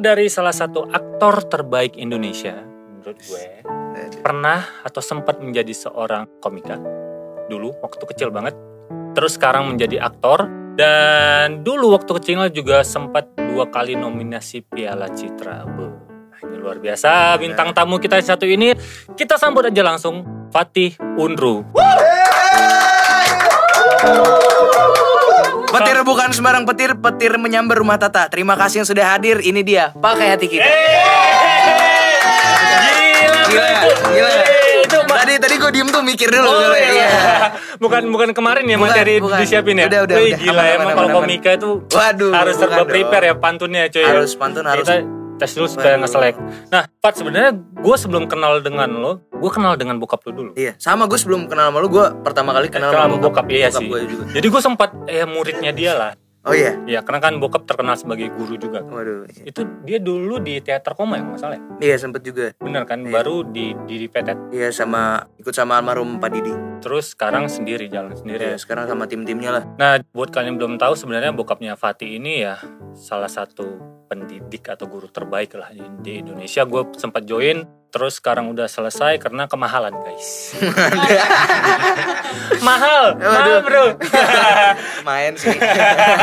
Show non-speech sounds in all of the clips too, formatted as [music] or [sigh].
Dari salah satu aktor terbaik Indonesia, menurut gue, pernah atau sempat menjadi seorang komika dulu waktu kecil banget. Terus sekarang menjadi aktor dan dulu waktu kecilnya juga sempat dua kali nominasi Piala Citra. Be, ini luar biasa bintang tamu kita satu ini. Kita sambut aja langsung Fatih Unru. Petir bukan sembarang petir, petir menyambar rumah tata. Terima kasih yang sudah hadir. Ini dia, pakai hati kita. Gila, Gila, Tadi tadi gue diem tuh mikir dulu. Oh Iya. iya. Bukan bukan kemarin ya Bukan, materi bukan. disiapin ya. Udah, udah, Wih, udah. gila Aman, emang aman, kalau komika itu Waduh, harus serba prepare ya pantunnya cuy. Harus pantun, harus. Kita tes dulu supaya nggak selek. Nah, Pat sebenarnya gue sebelum kenal dengan lo, gue kenal dengan bokap lo dulu. Iya, sama gue sebelum kenal sama lu, gue pertama kali kenal Kenal sama sama bokap, iya sih. gue juga. Jadi gue sempat eh muridnya dia lah. Oh iya. Ya karena kan bokap terkenal sebagai guru juga. Waduh. iya. Itu dia dulu di teater koma ya kalau nggak salah. ya? Iya, sempet juga. Bener kan? Iya. Baru di di, di Petet. Iya, sama ikut sama almarhum Pak Didi. Terus sekarang sendiri jalan sendiri. Iya, sekarang sama tim-timnya lah. Nah, buat kalian yang belum tahu sebenarnya bokapnya Fatih ini ya salah satu pendidik atau guru terbaik lah di, Indonesia. Gue sempat join, terus sekarang udah selesai karena kemahalan guys. [laughs] mahal, mahal bro. [laughs] Main sih.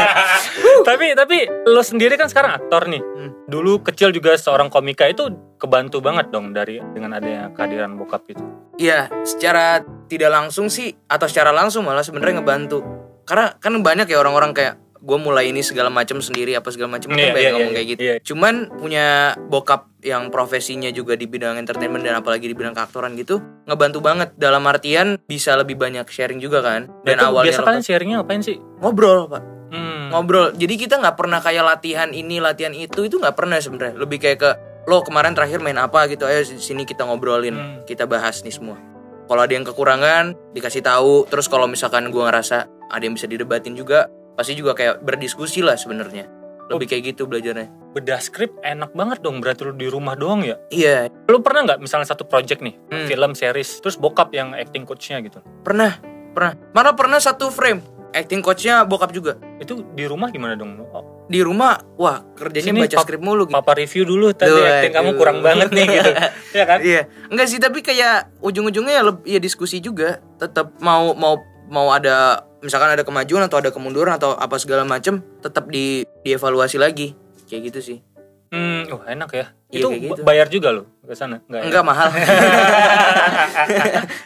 [laughs] tapi tapi lo sendiri kan sekarang aktor nih. Hmm. Dulu kecil juga seorang komika itu kebantu banget dong dari dengan adanya kehadiran bokap itu. Iya, secara tidak langsung sih atau secara langsung malah sebenarnya ngebantu. Karena kan banyak ya orang-orang kayak gue mulai ini segala macam sendiri apa segala macam kan Iya, banyak iya, ngomong iya, kayak gitu. iya. Cuman punya bokap yang profesinya juga di bidang entertainment dan apalagi di bidang keaktoran gitu ngebantu banget dalam artian bisa lebih banyak sharing juga kan. Dan Itu awalnya biasa kalian sharingnya ngapain sih? ngobrol pak Hmm. ngobrol jadi kita nggak pernah kayak latihan ini latihan itu itu nggak pernah sebenarnya lebih kayak ke lo kemarin terakhir main apa gitu ayo sini kita ngobrolin Hmm. kita bahas nih semua kalau ada yang kekurangan dikasih tahu terus kalau misalkan gua ngerasa ada yang bisa didebatin juga pasti juga kayak berdiskusi lah sebenarnya. Lebih kayak gitu belajarnya. Bedah skrip enak banget dong berarti lu di rumah doang ya? Iya. Lu pernah nggak misalnya satu project nih Hmm. film series terus bokap yang acting coachnya gitu? Pernah pernah. Mana pernah satu frame acting coachnya bokap juga. Itu di rumah gimana dong? Oh, di rumah wah kerjanya Sini, baca pap- skrip mulu gitu. papa review dulu tadi Duh, acting kamu aduh. kurang banget nih gitu. [laughs] Ya kan? Iya, enggak sih tapi kayak ujung-ujungnya ya, ya diskusi juga. Tetap mau mau mau ada misalkan ada kemajuan atau ada kemunduran atau apa segala macem, tetap di dievaluasi lagi. Kayak gitu sih. hmm oh enak ya Iya, itu gitu. ba- bayar juga lo ke sana enggak ya? Enggak mahal. [laughs]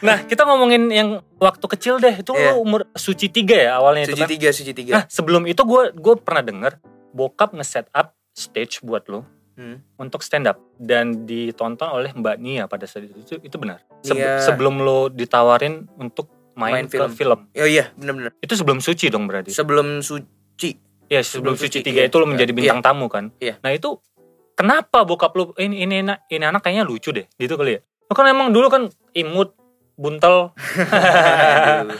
nah kita ngomongin yang waktu kecil deh itu Iya. lu umur suci tiga ya awalnya itu suci kan tiga, suci tiga. nah sebelum itu gue gue pernah denger bokap nge-set up stage buat lo Hmm. untuk stand up dan ditonton oleh Mbak Nia pada saat itu itu, itu benar Se- Iya. sebelum lo ditawarin untuk main, Main film. film Oh iya, bener-bener. itu sebelum suci dong berarti Sebelum suci. ya sebelum, sebelum suci tiga iya. itu lo menjadi bintang tamu kan Iya. nah itu kenapa bokap lo ini ini anak ini anak kayaknya lucu deh gitu kali ya lo kan emang dulu kan imut buntel. [laughs]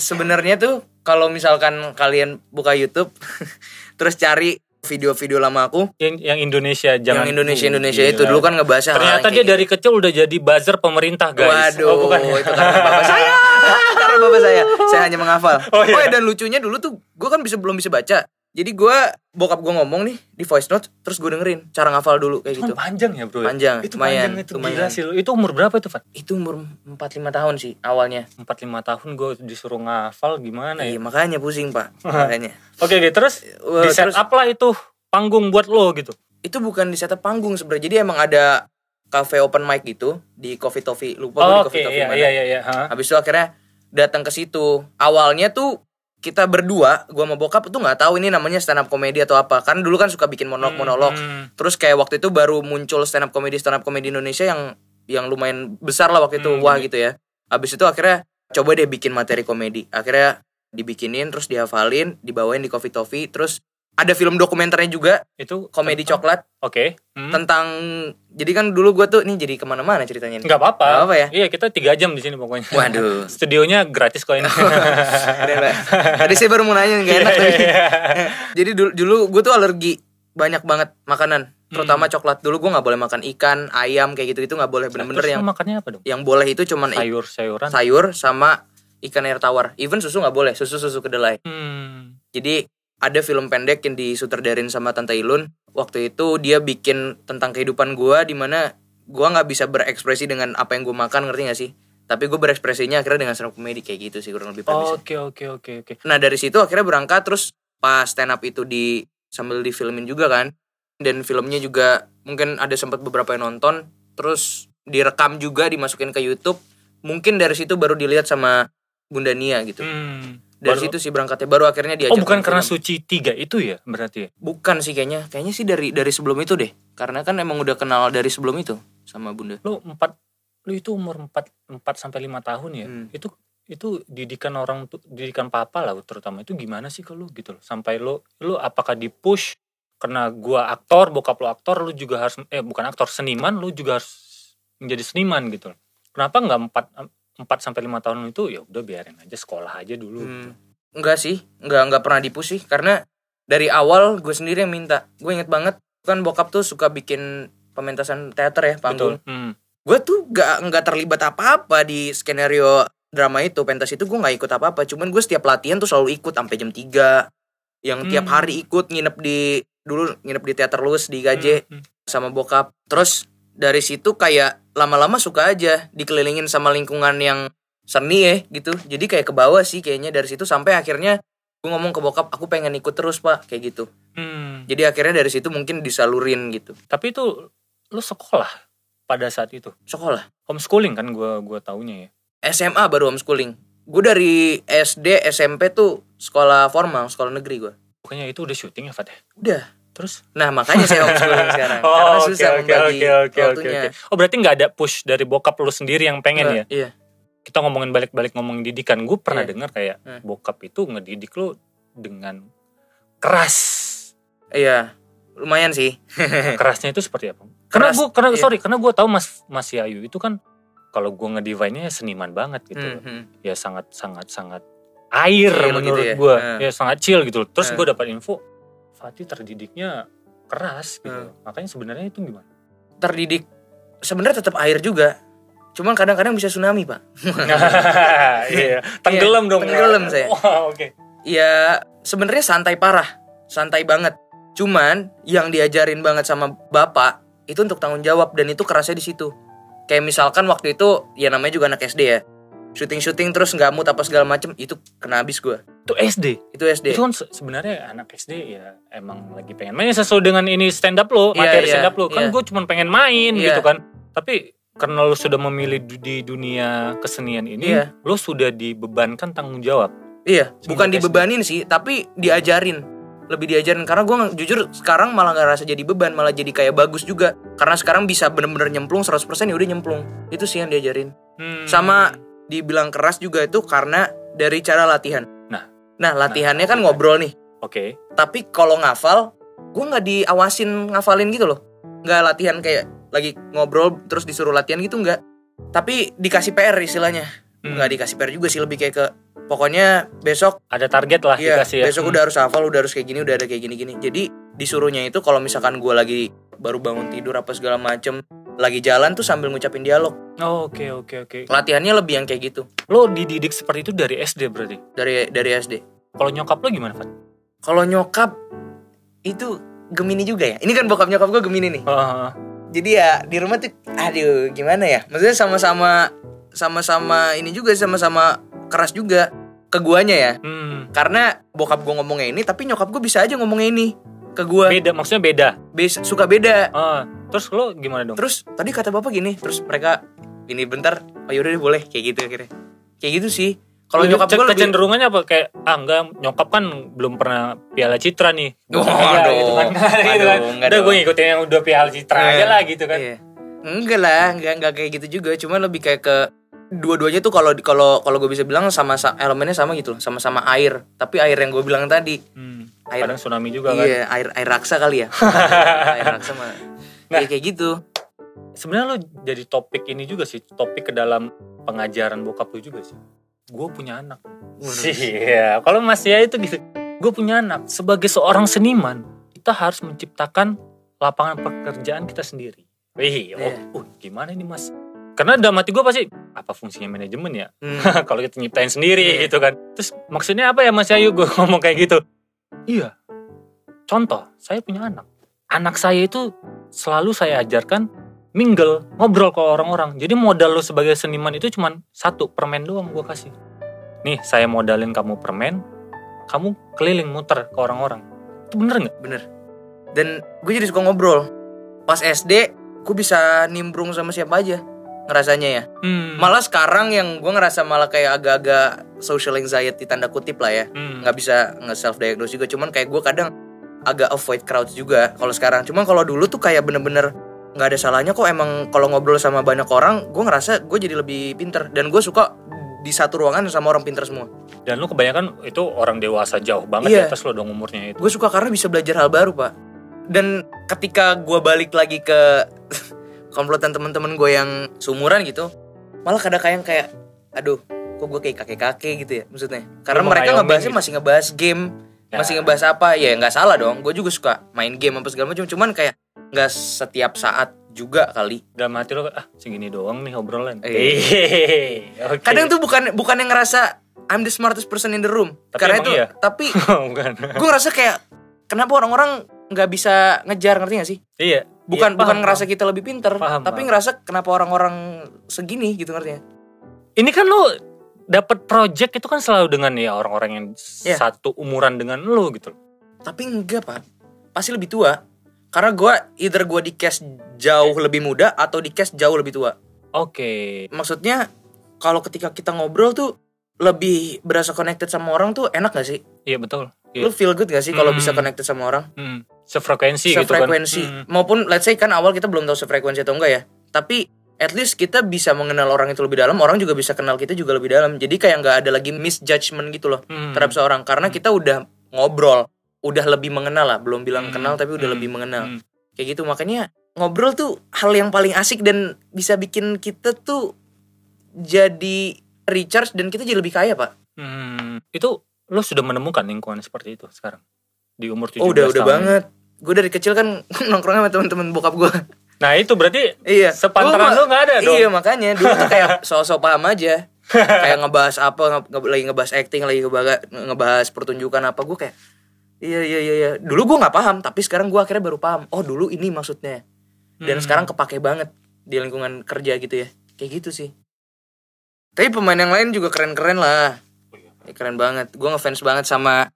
Sebenarnya tuh kalau misalkan kalian buka YouTube [laughs] terus cari video-video lama aku yang, yang Indonesia jangan yang Indonesia Indonesia itu dulu kan ngebahas hal ternyata dia dari kecil udah jadi buzzer pemerintah guys Waduh, oh, bukan itu karena bapak saya. [laughs] karena bapak saya. Saya hanya menghafal. Oh, iya. dan lucunya dulu tuh gue kan bisa belum bisa baca. Jadi gue bokap gue ngomong nih di voice note, terus gue dengerin cara ngafal dulu kayak Itu gitu. panjang ya bro ya? Panjang, itu lumayan, panjang itu lumayan. gila sih itu umur berapa itu Fat? Itu umur 4-5 tahun sih awalnya. 4-5 tahun gue disuruh ngafal gimana Iya, ya makanya pusing pak. [laughs] makanya. oke oke terus Wah, di set terus- up lah itu panggung buat lo gitu Itu bukan di setup panggung sebenarnya. Jadi emang ada cafe open mic gitu di Coffee Toffee. Lupa gue di Coffee Toffee iya mana. iya iya iya ha? Habis itu akhirnya datang ke situ. Awalnya tuh kita berdua, gua sama bokap tuh nggak tahu ini namanya stand up comedy atau apa. Kan dulu kan suka bikin monolog-monolog. Hmm. Terus kayak waktu itu baru muncul stand up comedy stand up comedy Indonesia yang yang lumayan besar lah waktu itu. Hmm, Wah gitu ya. Habis itu akhirnya coba deh bikin materi komedi. Akhirnya dibikinin terus dihafalin, dibawain di Coffee Toffee. Terus ada film dokumenternya juga, itu komedi tentang- coklat oke Hmm. tentang. Jadi kan dulu gua tuh nih jadi ke mana-mana ceritanya. nggak apa-apa Nggak apa ya? iya kita tiga jam di sini pokoknya Waduh. [laughs] studionya gratis kok ini. [laughs] Tadi saya baru mau nanya gak enak Iya, tadi. iya, [laughs] Jadi dulu, dulu gue tuh alergi banyak banget makanan, terutama Hmm. coklat. Dulu gue nggak boleh makan ikan, ayam kayak gitu itu nggak boleh bener-bener yang makannya apa dong yang boleh itu cuman sayur sayuran sayur sama ikan air tawar. Even susu nggak boleh, susu susu kedelai. hmm. Jadi ada film pendek yang disutradarin sama Tante Ilun waktu itu dia bikin tentang kehidupan gua di mana gua nggak bisa berekspresi dengan apa yang gue makan ngerti gak sih tapi gue berekspresinya akhirnya dengan stand up comedy kayak gitu sih kurang lebih. Oke oke oke oke. Nah dari situ akhirnya berangkat terus pas stand up itu di sambil difilmin juga kan dan filmnya juga mungkin ada sempat beberapa yang nonton terus direkam juga dimasukin ke YouTube mungkin dari situ baru dilihat sama Bunda Nia gitu Hmm. Dari Baru- situ sih berangkatnya baru akhirnya diajak Oh bukan karena film. suci tiga itu ya berarti ya? bukan sih kayaknya kayaknya sih dari dari sebelum itu deh karena kan emang udah kenal dari sebelum itu sama Bunda Lu empat, lu itu umur empat empat sampai lima tahun ya? Hmm. Itu itu didikan orang tuh didikan papa lah terutama itu gimana sih ke lu gitu loh sampai lu lu apakah di push karena gua aktor bokap lu aktor lu juga harus eh bukan aktor seniman lu juga harus menjadi seniman gitu loh kenapa nggak empat empat sampai lima tahun itu ya udah biarin aja sekolah aja dulu gitu. Hmm. enggak sih enggak enggak pernah dipus sih karena dari awal gue sendiri yang minta gue inget banget kan bokap tuh suka bikin pementasan teater ya panggung betul hmm. gue tuh gak nggak terlibat apa-apa di skenario drama itu pentas itu gue nggak ikut apa-apa cuman gue setiap latihan tuh selalu ikut sampai jam 3 yang tiap Hmm. hari ikut nginep di dulu nginep di teater Lus di Gaje Hmm, hmm. sama bokap terus dari situ kayak lama-lama suka aja dikelilingin sama lingkungan yang seni ya gitu. Jadi kayak ke bawah sih kayaknya dari situ sampai akhirnya gue ngomong ke bokap aku pengen ikut terus pak kayak gitu. Hmm. jadi akhirnya dari situ mungkin disalurin gitu. Tapi itu lu sekolah pada saat itu? Sekolah. Homeschooling kan gua gua taunya ya? SMA baru homeschooling. Gue dari SD SMP tuh sekolah formal sekolah negeri gue Pokoknya itu udah syuting ya Fat ya? udah Terus? nah makanya saya [laughs] homeschooling sekarang karena Oh, susah membagi waktunya Oh berarti nggak ada push dari bokap lu sendiri yang pengen ya? Iya Kita ngomongin balik-balik ngomongin didikan. Gue pernah Iya. dengar kayak Hmm. bokap itu ngedidik lu dengan keras. iya lumayan sih Kerasnya itu seperti apa? [laughs] Karena gue, karena iya. sorry, karena gue tahu Mas Mas Yayu itu kan kalau gue ngedivine seniman banget gitu. Loh. hmm. Ya sangat sangat sangat air Chill menurut gitu ya? gue. Hmm. Ya sangat chill gitu. Terus Hmm. gue dapat info Fatih terdidiknya keras gitu. Hmm. Makanya sebenarnya itu gimana? terdidik sebenarnya tetap air juga cuman kadang-kadang bisa tsunami pak [laughs] iya, tenggelam dong. tenggelam saya. Wah, oke. ya sebenarnya santai parah santai banget cuman yang diajarin banget sama bapak itu untuk tanggung jawab dan itu kerasnya di situ kayak misalkan waktu itu ya namanya juga anak SD ya syuting syuting terus nggak mood apa segala macem itu kena habis gue Itu SD. itu SD Itu kan se- sebenarnya anak SD ya emang lagi pengen main sesuai dengan ini stand up lo, Iya, materi iya, stand up lo. Kan iya. gue cuma pengen main Iya. gitu kan. Tapi karena lo sudah memilih di dunia kesenian ini, Iya. lo sudah dibebankan tanggung jawab. iya Semenjak bukan SD. dibebanin sih tapi diajarin lebih diajarin karena gue jujur sekarang malah nggak rasa jadi beban malah jadi kayak bagus juga karena sekarang bisa bener-bener nyemplung 100% ya udah nyemplung itu sih yang diajarin Hmm. sama dibilang keras juga itu karena dari cara latihan. Nah. nah latihannya Nah, kan ngobrol nih. Oke. Tapi kalau ngafal, gue nggak diawasin ngafalin gitu loh. Nggak latihan kayak lagi ngobrol terus disuruh latihan gitu nggak. Tapi dikasih PR istilahnya. Hmm. Nggak dikasih PR juga sih lebih kayak ke pokoknya besok Ada target lah Iya, dikasih ya. besok Hmm. udah harus hafal, udah harus kayak gini, udah ada kayak gini-gini. Jadi disuruhnya itu kalau misalkan gue lagi baru bangun tidur apa segala macem, lagi jalan tuh sambil ngucapin dialog. Oh, Oke oke oke. Latihannya lebih yang kayak gitu Lo dididik seperti itu dari SD berarti. dari dari SD. Kalau nyokap lo gimana, Fat? Kalau nyokap itu Gemini juga ya. Ini kan bokap nyokap gue Gemini nih. Oh, Jadi ya di rumah tuh, aduh gimana ya? Maksudnya sama-sama sama-sama ini juga sama-sama keras juga ke guanya ya. hmm. Karena bokap gue ngomongnya ini, tapi nyokap gue bisa aja ngomongnya ini ke gue. Beda, maksudnya beda. Bes- suka beda. Ah, terus lo gimana dong? Terus tadi kata bapak gini, terus mereka ini bentar, oh yaudah deh boleh kayak gitu akhirnya. Kayak gitu sih. Kalau Lebih- nyokap gue lebih kecenderungannya apa kayak ah enggak nyokap kan belum pernah piala citra nih Oh, Iya, aduh. gitu kan [laughs] gitu kan Aduh, udah gue ngikutin yang udah piala citra aja Iya. lah gitu kan Iya. Enggak lah, enggak enggak kayak gitu juga. Cuma lebih kayak ke dua-duanya tuh kalau kalau kalau gue bisa bilang sama sa- elemennya sama gitu, loh, sama-sama air. Tapi air yang gue bilang tadi, Hmm, Air- kadang tsunami juga kan iya air air raksa kali ya. [laughs] air raksa mah. Nah. Iya, kayak gitu. sebenarnya lo jadi topik ini juga sih topik ke dalam pengajaran bokap lo juga sih gue punya anak [laughs] iya kalau Mas ya itu gitu gue punya anak sebagai seorang seniman kita harus menciptakan lapangan pekerjaan kita sendiri Wih, oh, Iya. uh, gimana ini mas? Karena dalam hati gue pasti apa fungsinya manajemen ya? Hmm. [laughs] kalau kita nyiptain sendiri Iya. gitu kan. Terus maksudnya apa ya Mas Ayu gue [laughs] ngomong kayak gitu? Iya. Contoh, saya punya anak. anak saya itu selalu saya ajarkan mingle, ngobrol ke orang-orang. Jadi modal lo sebagai seniman itu cuma satu permen doang gue kasih. Nih saya modalin kamu permen, kamu keliling muter ke orang-orang. Itu bener nggak? bener dan gue jadi suka ngobrol pas SD gue bisa nimbrung sama siapa aja ngerasanya ya Hmm. malah sekarang yang gue ngerasa malah kayak agak-agak social anxiety tanda kutip lah ya Hmm. nggak bisa nge self diagnose juga cuman kayak gue kadang agak avoid crowds juga kalau sekarang cuman kalau dulu tuh kayak bener-bener nggak ada salahnya kok emang kalau ngobrol sama banyak orang gue ngerasa gue jadi lebih pinter dan gue suka di satu ruangan sama orang pinter semua Dan lu kebanyakan itu orang dewasa jauh banget Iya. di atas lo dong umurnya itu. gue suka karena bisa belajar hal baru pak dan ketika gue balik lagi ke komplotan teman-teman gue yang seumuran gitu malah kadang-kadang kayak aduh kok gue kayak kakek-kakek gitu ya maksudnya karena Lu mereka ngebahasnya gitu. masih ngebahas game Ya. masih ngebahas apa ya nggak salah dong gue juga suka main game apa segala macam cuman kayak nggak setiap saat juga kali Dalam hati lo ah segini doang nih obrolan. Iya. Oke. kadang tuh bukan bukan yang ngerasa I'm the smartest person in the room Tapi karena itu iya? tapi [laughs] bukan. gue ngerasa kayak kenapa orang-orang nggak bisa ngejar ngerti gak sih Iya. Bukan Iya, bukan paham, ngerasa kita lebih pinter Paham, tapi paham. ngerasa kenapa orang-orang segini gitu ngerti ya Ini kan lo dapat project itu kan selalu dengan ya orang-orang yang Iya. satu umuran dengan lo gitu. tapi enggak pak pasti lebih tua karena gue either gue di cast jauh lebih muda atau di cast jauh lebih tua Oke. maksudnya kalau ketika kita ngobrol tuh lebih berasa connected sama orang tuh enak gak sih Iya betul. Lu Iya. feel good gak sih kalau Hmm. bisa connected sama orang Hmm. Sefrekuensi gitu kan. sefrekuensi Hmm. maupun let's say kan awal kita belum tahu sefrekuensi atau enggak ya tapi at least kita bisa mengenal orang itu lebih dalam orang juga bisa kenal kita juga lebih dalam jadi kayak nggak ada lagi misjudgment gitu loh Hmm. terhadap seorang karena kita udah ngobrol udah lebih mengenal lah belum bilang Hmm. kenal tapi udah Hmm. lebih mengenal Hmm. kayak gitu makanya ngobrol tuh hal yang paling asik dan bisa bikin kita tuh jadi recharge dan kita jadi lebih kaya pak Hmm. Itu lo sudah menemukan lingkungan seperti itu sekarang di umur 17 oh udah udah banget gue dari kecil kan [laughs] nongkrong sama teman-teman bokap gue Nah itu berarti Iya. Sepantaran lu nggak ada dong. Iya makanya dulu tuh kayak sosok paham aja. [laughs] kayak ngebahas apa, nge- lagi ngebahas acting, lagi ngebahas, ngebahas pertunjukan apa, gue kayak iya iya iya iya. Dulu gue nggak paham, tapi sekarang gue akhirnya baru paham. Oh dulu ini maksudnya. Dan Hmm. sekarang kepake banget di lingkungan kerja gitu ya. Kayak gitu sih. Tapi pemain yang lain juga keren-keren lah. Ya, keren banget. Gue ngefans banget sama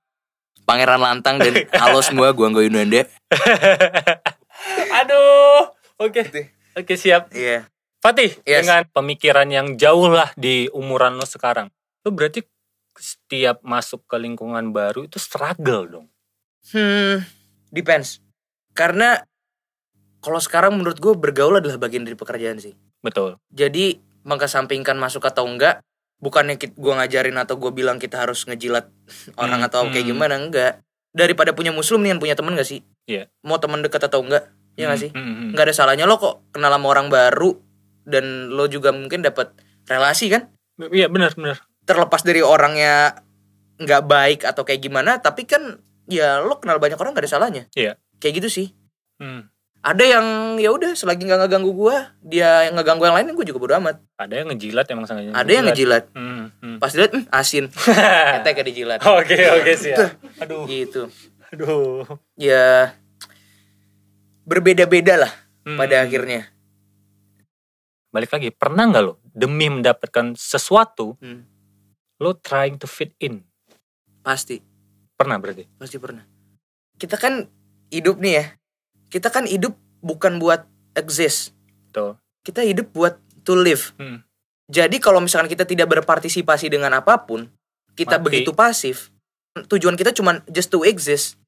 Pangeran Lantang dan [laughs] halo semua, gue Anggo Yunanda. Aduh. Oke. Gitu. Oke siap. Iya. Fatih Yes. dengan pemikiran yang jauh lah di umuran lo sekarang. Lo berarti setiap masuk ke lingkungan baru itu struggle dong. Hmm, depends. Karena kalau sekarang menurut gue bergaul adalah bagian dari pekerjaan sih. Betul. Jadi mengkesampingkan masuk atau enggak, bukannya gue ngajarin atau gue bilang kita harus ngejilat [laughs] orang Hmm, atau kayak hmm. gimana enggak. Daripada punya musuh mendingan punya temen gak sih? Iya. Mau temen dekat atau enggak? Iya gak sih? Hmm, hmm, hmm. Nggak ada salahnya lo kok kenal sama orang baru dan lo juga mungkin dapat relasi kan? Iya benar benar. Terlepas dari orangnya nggak baik atau kayak gimana, tapi kan ya lo kenal banyak orang gak ada salahnya. Iya. Kayak gitu sih. Hmm. Ada yang ya udah selagi nggak ngeganggu gua dia yang ngeganggu yang lain gue juga bodo amat Ada yang ngejilat emang sengaja. ada yang ngejilat Hmm, hmm. pas dilihat "Hmm, asin [laughs] kayak dijilat Oke oke siap. Aduh. gitu Aduh. ya berbeda-beda lah Hmm. pada akhirnya Balik lagi, pernah nggak lo demi mendapatkan sesuatu Hmm, lo trying to fit in? pasti Pernah berarti? pasti pernah kita kan hidup nih ya kita kan hidup bukan buat exist Betul. kita hidup buat to live Hmm. jadi kalau misalkan kita tidak berpartisipasi dengan apa pun kita Mati. begitu pasif tujuan kita cuma just to exist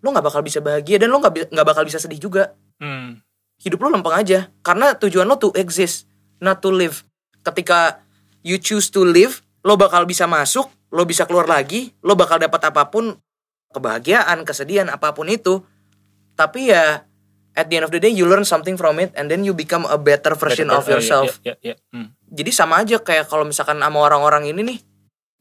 lo nggak bakal bisa bahagia dan lo nggak bi- nggak bakal bisa sedih juga Hmm. hidup lo lempeng aja karena tujuan lo to exist not to live ketika you choose to live lo bakal bisa masuk lo bisa keluar lagi lo bakal dapat apa pun kebahagiaan kesedihan apa pun itu tapi ya at the end of the day you learn something from it and then you become a better version Better- of yourself iya, iya, iya. Hmm. jadi sama aja kayak kalau misalkan sama orang-orang ini nih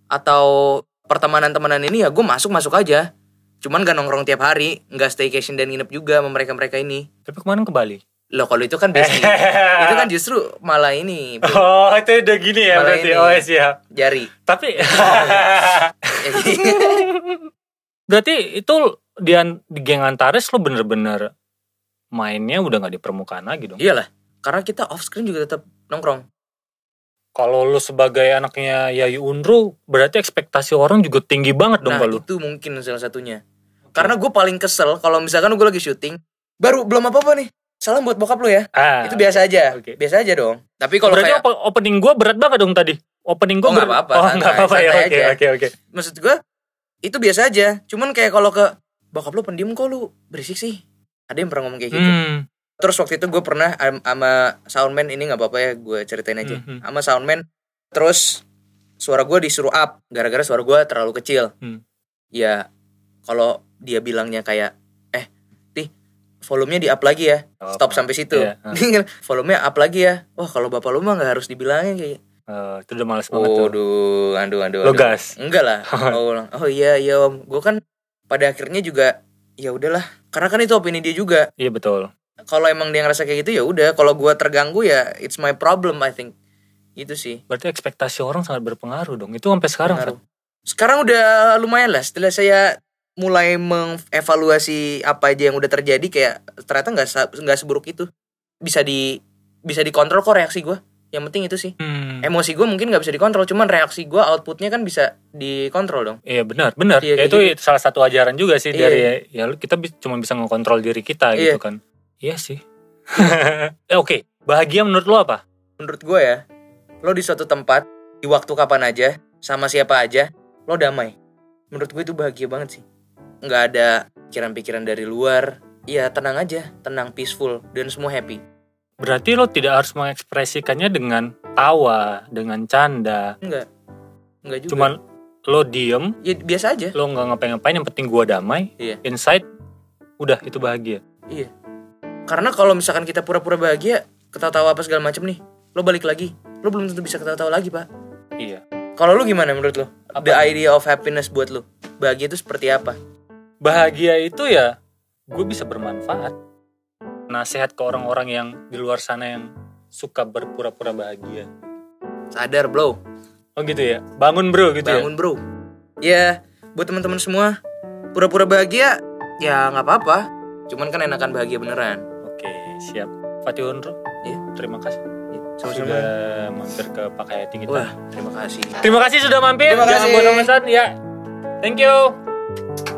atau pertemanan-temanan ini ya gue masuk masuk aja cuman gak nongkrong tiap hari nggak staycation dan nginep juga sama mereka mereka ini Tapi kemarin ke Bali. loh kalau itu kan basic [laughs] itu kan justru malah ini bro, Oh, itu udah gini ya Malah berarti. ini. Oh, siap. jari Tapi [laughs] [laughs] berarti itu di, di geng Antares lo bener-bener mainnya udah nggak di permukaan lagi dong. Iyalah, karena kita off screen juga tetap nongkrong. Kalau lu sebagai anaknya Yayu Unru, berarti ekspektasi orang juga tinggi banget dong Nah, kalau itu mungkin salah satunya. Karena gue paling kesel kalau misalkan gue lagi syuting, baru belum apa-apa nih. Salam buat bokap lu ya. Ah, itu biasa aja. oke. Biasa aja dong. Tapi kalau berarti kayak op- opening gua berat banget dong tadi. Opening gua Oh, berat- apa-apa, Oh, santai, apa-apa ya. Oke, oke, oke. maksud gue itu biasa aja. Cuman kayak kalau ke bokap lu pendiam kok lu berisik sih. Ada yang pernah ngomong kayak gitu. Hmm. Terus waktu itu gue pernah am- sama soundman ini nggak apa-apa ya gue ceritain aja. Mhm. Sama soundman terus suara gue disuruh up gara-gara suara gue terlalu kecil. Hmm. Ya kalau dia bilangnya kayak eh tih volumenya di up lagi ya. Nggak Stop apa-apa. sampai situ. Iya, [laughs] ah. Dia volumenya up lagi ya. Wah kalau bapak lu mah nggak harus dibilangin kayak. Eh, itu udah males banget tuh. Waduh, aduh, aduh, Lo aduh. gas. Enggak lah. [laughs] Oh, oh iya, iya om. Gue kan pada akhirnya juga ya udahlah. Karena kan itu opini dia juga. Iya betul. Kalau emang dia ngerasa kayak gitu ya udah. Kalau gue terganggu ya it's my problem I think. Gitu sih. Berarti ekspektasi orang sangat berpengaruh dong. Itu sampai sekarang. Pengaruh. Sekarang udah lumayan lah. Setelah saya mulai mengevaluasi apa aja yang udah terjadi kayak ternyata nggak nggak seburuk itu. Bisa di bisa dikontrol kok reaksi gue. Yang penting itu sih. Hmm. Emosi gue mungkin nggak bisa dikontrol, cuman reaksi gue outputnya kan bisa dikontrol dong. Iya benar, benar. Iya, Ya, itu gitu. salah satu ajaran juga sih Iya. dari ya kita cuma bisa mengontrol diri kita Iya. gitu kan. Iya sih. [laughs] eh, Oke, bahagia menurut lo apa? menurut gue ya lo di suatu tempat di waktu kapan aja sama siapa aja lo damai menurut gue itu bahagia banget sih nggak ada pikiran-pikiran dari luar ya tenang aja tenang peaceful dan semua happy Berarti lo tidak harus mengekspresikannya dengan tawa, dengan canda. enggak enggak juga Cuman lo diem, ya biasa aja lo nggak ngapain-ngapain, yang penting gua damai. Iya. Inside, udah itu bahagia. iya karena kalau misalkan kita pura-pura bahagia ketawa-tawa apa segala macem nih lo balik lagi lo belum tentu bisa ketawa-tawa lagi pak Iya. kalau lu gimana menurut lo Apa? the idea of happiness buat lo bahagia itu seperti apa Bahagia itu ya, gue bisa bermanfaat. Nasihat ke orang-orang yang di luar sana yang suka berpura-pura bahagia. sadar bro Oh gitu ya, bangun bro gitu ya. bangun bro ya buat teman-teman semua pura-pura bahagia ya nggak apa-apa cuman kan enakan bahagia beneran Oke, siap. Fatih Unru, Iya. terima kasih Ya, sama-sama sudah mampir ke Pak Hayati kita. wah terima kasih Terima kasih sudah mampir. Terima Jangan kasih. bosan-bosan ya. Thank you.